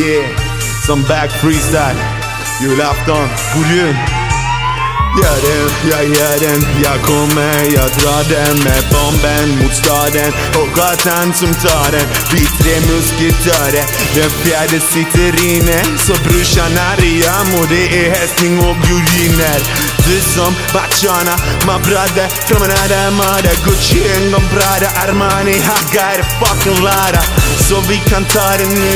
Yeah, som back freestyle. Julafton, god jul. Gör den, jag gör den, jag kommer, jag drar den med bomben mot staden och gatan som tar den. Vi tre musketörer, den fjärde sitter inne. Så brorsan Ariam och det är hästning och bjudinner Du som Bachana, my brother, promenada, mada mother. Gucci en gång Prada, Armani, Haggar, fucking Lara. Så vi kan ta det nu,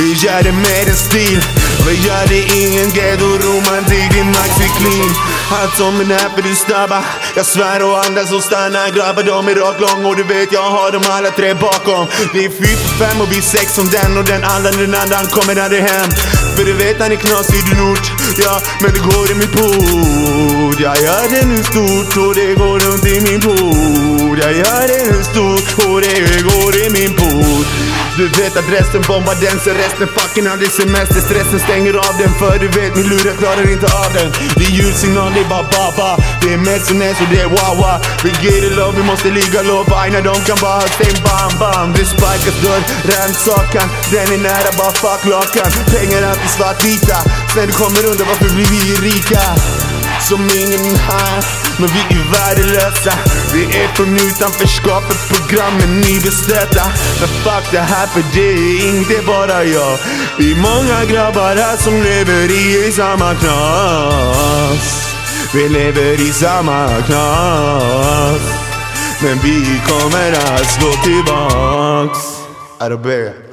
vi gör det med en stil. Vi gör det ingen ghetto-romantik i Maxi Clean. Allt som är när, för du snabba. Jag svär och andas och stannar Grabbar. De är rakt lång och du vet jag har dem alla tre bakom. Vi är fyra för fem och vi är sex som den och den andra den andra kommer aldrig hem. För du vet han är knasig du nort. Ja men det går i min podd Jag gör det nu stort och det går runt i min port. Jag gör det nu stort och det går i min podd Du vet adressen bombar den så resten fucking aldrig semester. Stressen stänger av den för du vet min lura klarar inte av den. Det är ljudsignal det är bara baba Det är mest och det är wawa Vi get it low, vi måste ligga lågt för aina de kan bara ha stäng bam bam. Det sparkas dörr, rannsakan. Den är nära, bara fuck lakan. Pengar alltid svartvita. Sen du kommer undra varför blir vi rika? Som ingen här. Men vi är värdelösa. Vi är från utanförskapet Programmen ni beställda. Men fuck det här för det är inte bara jag. Vi är många grabbar här som lever i samma knas. Vi lever i samma knas. Men vi kommer att slå tillbaks. Arabella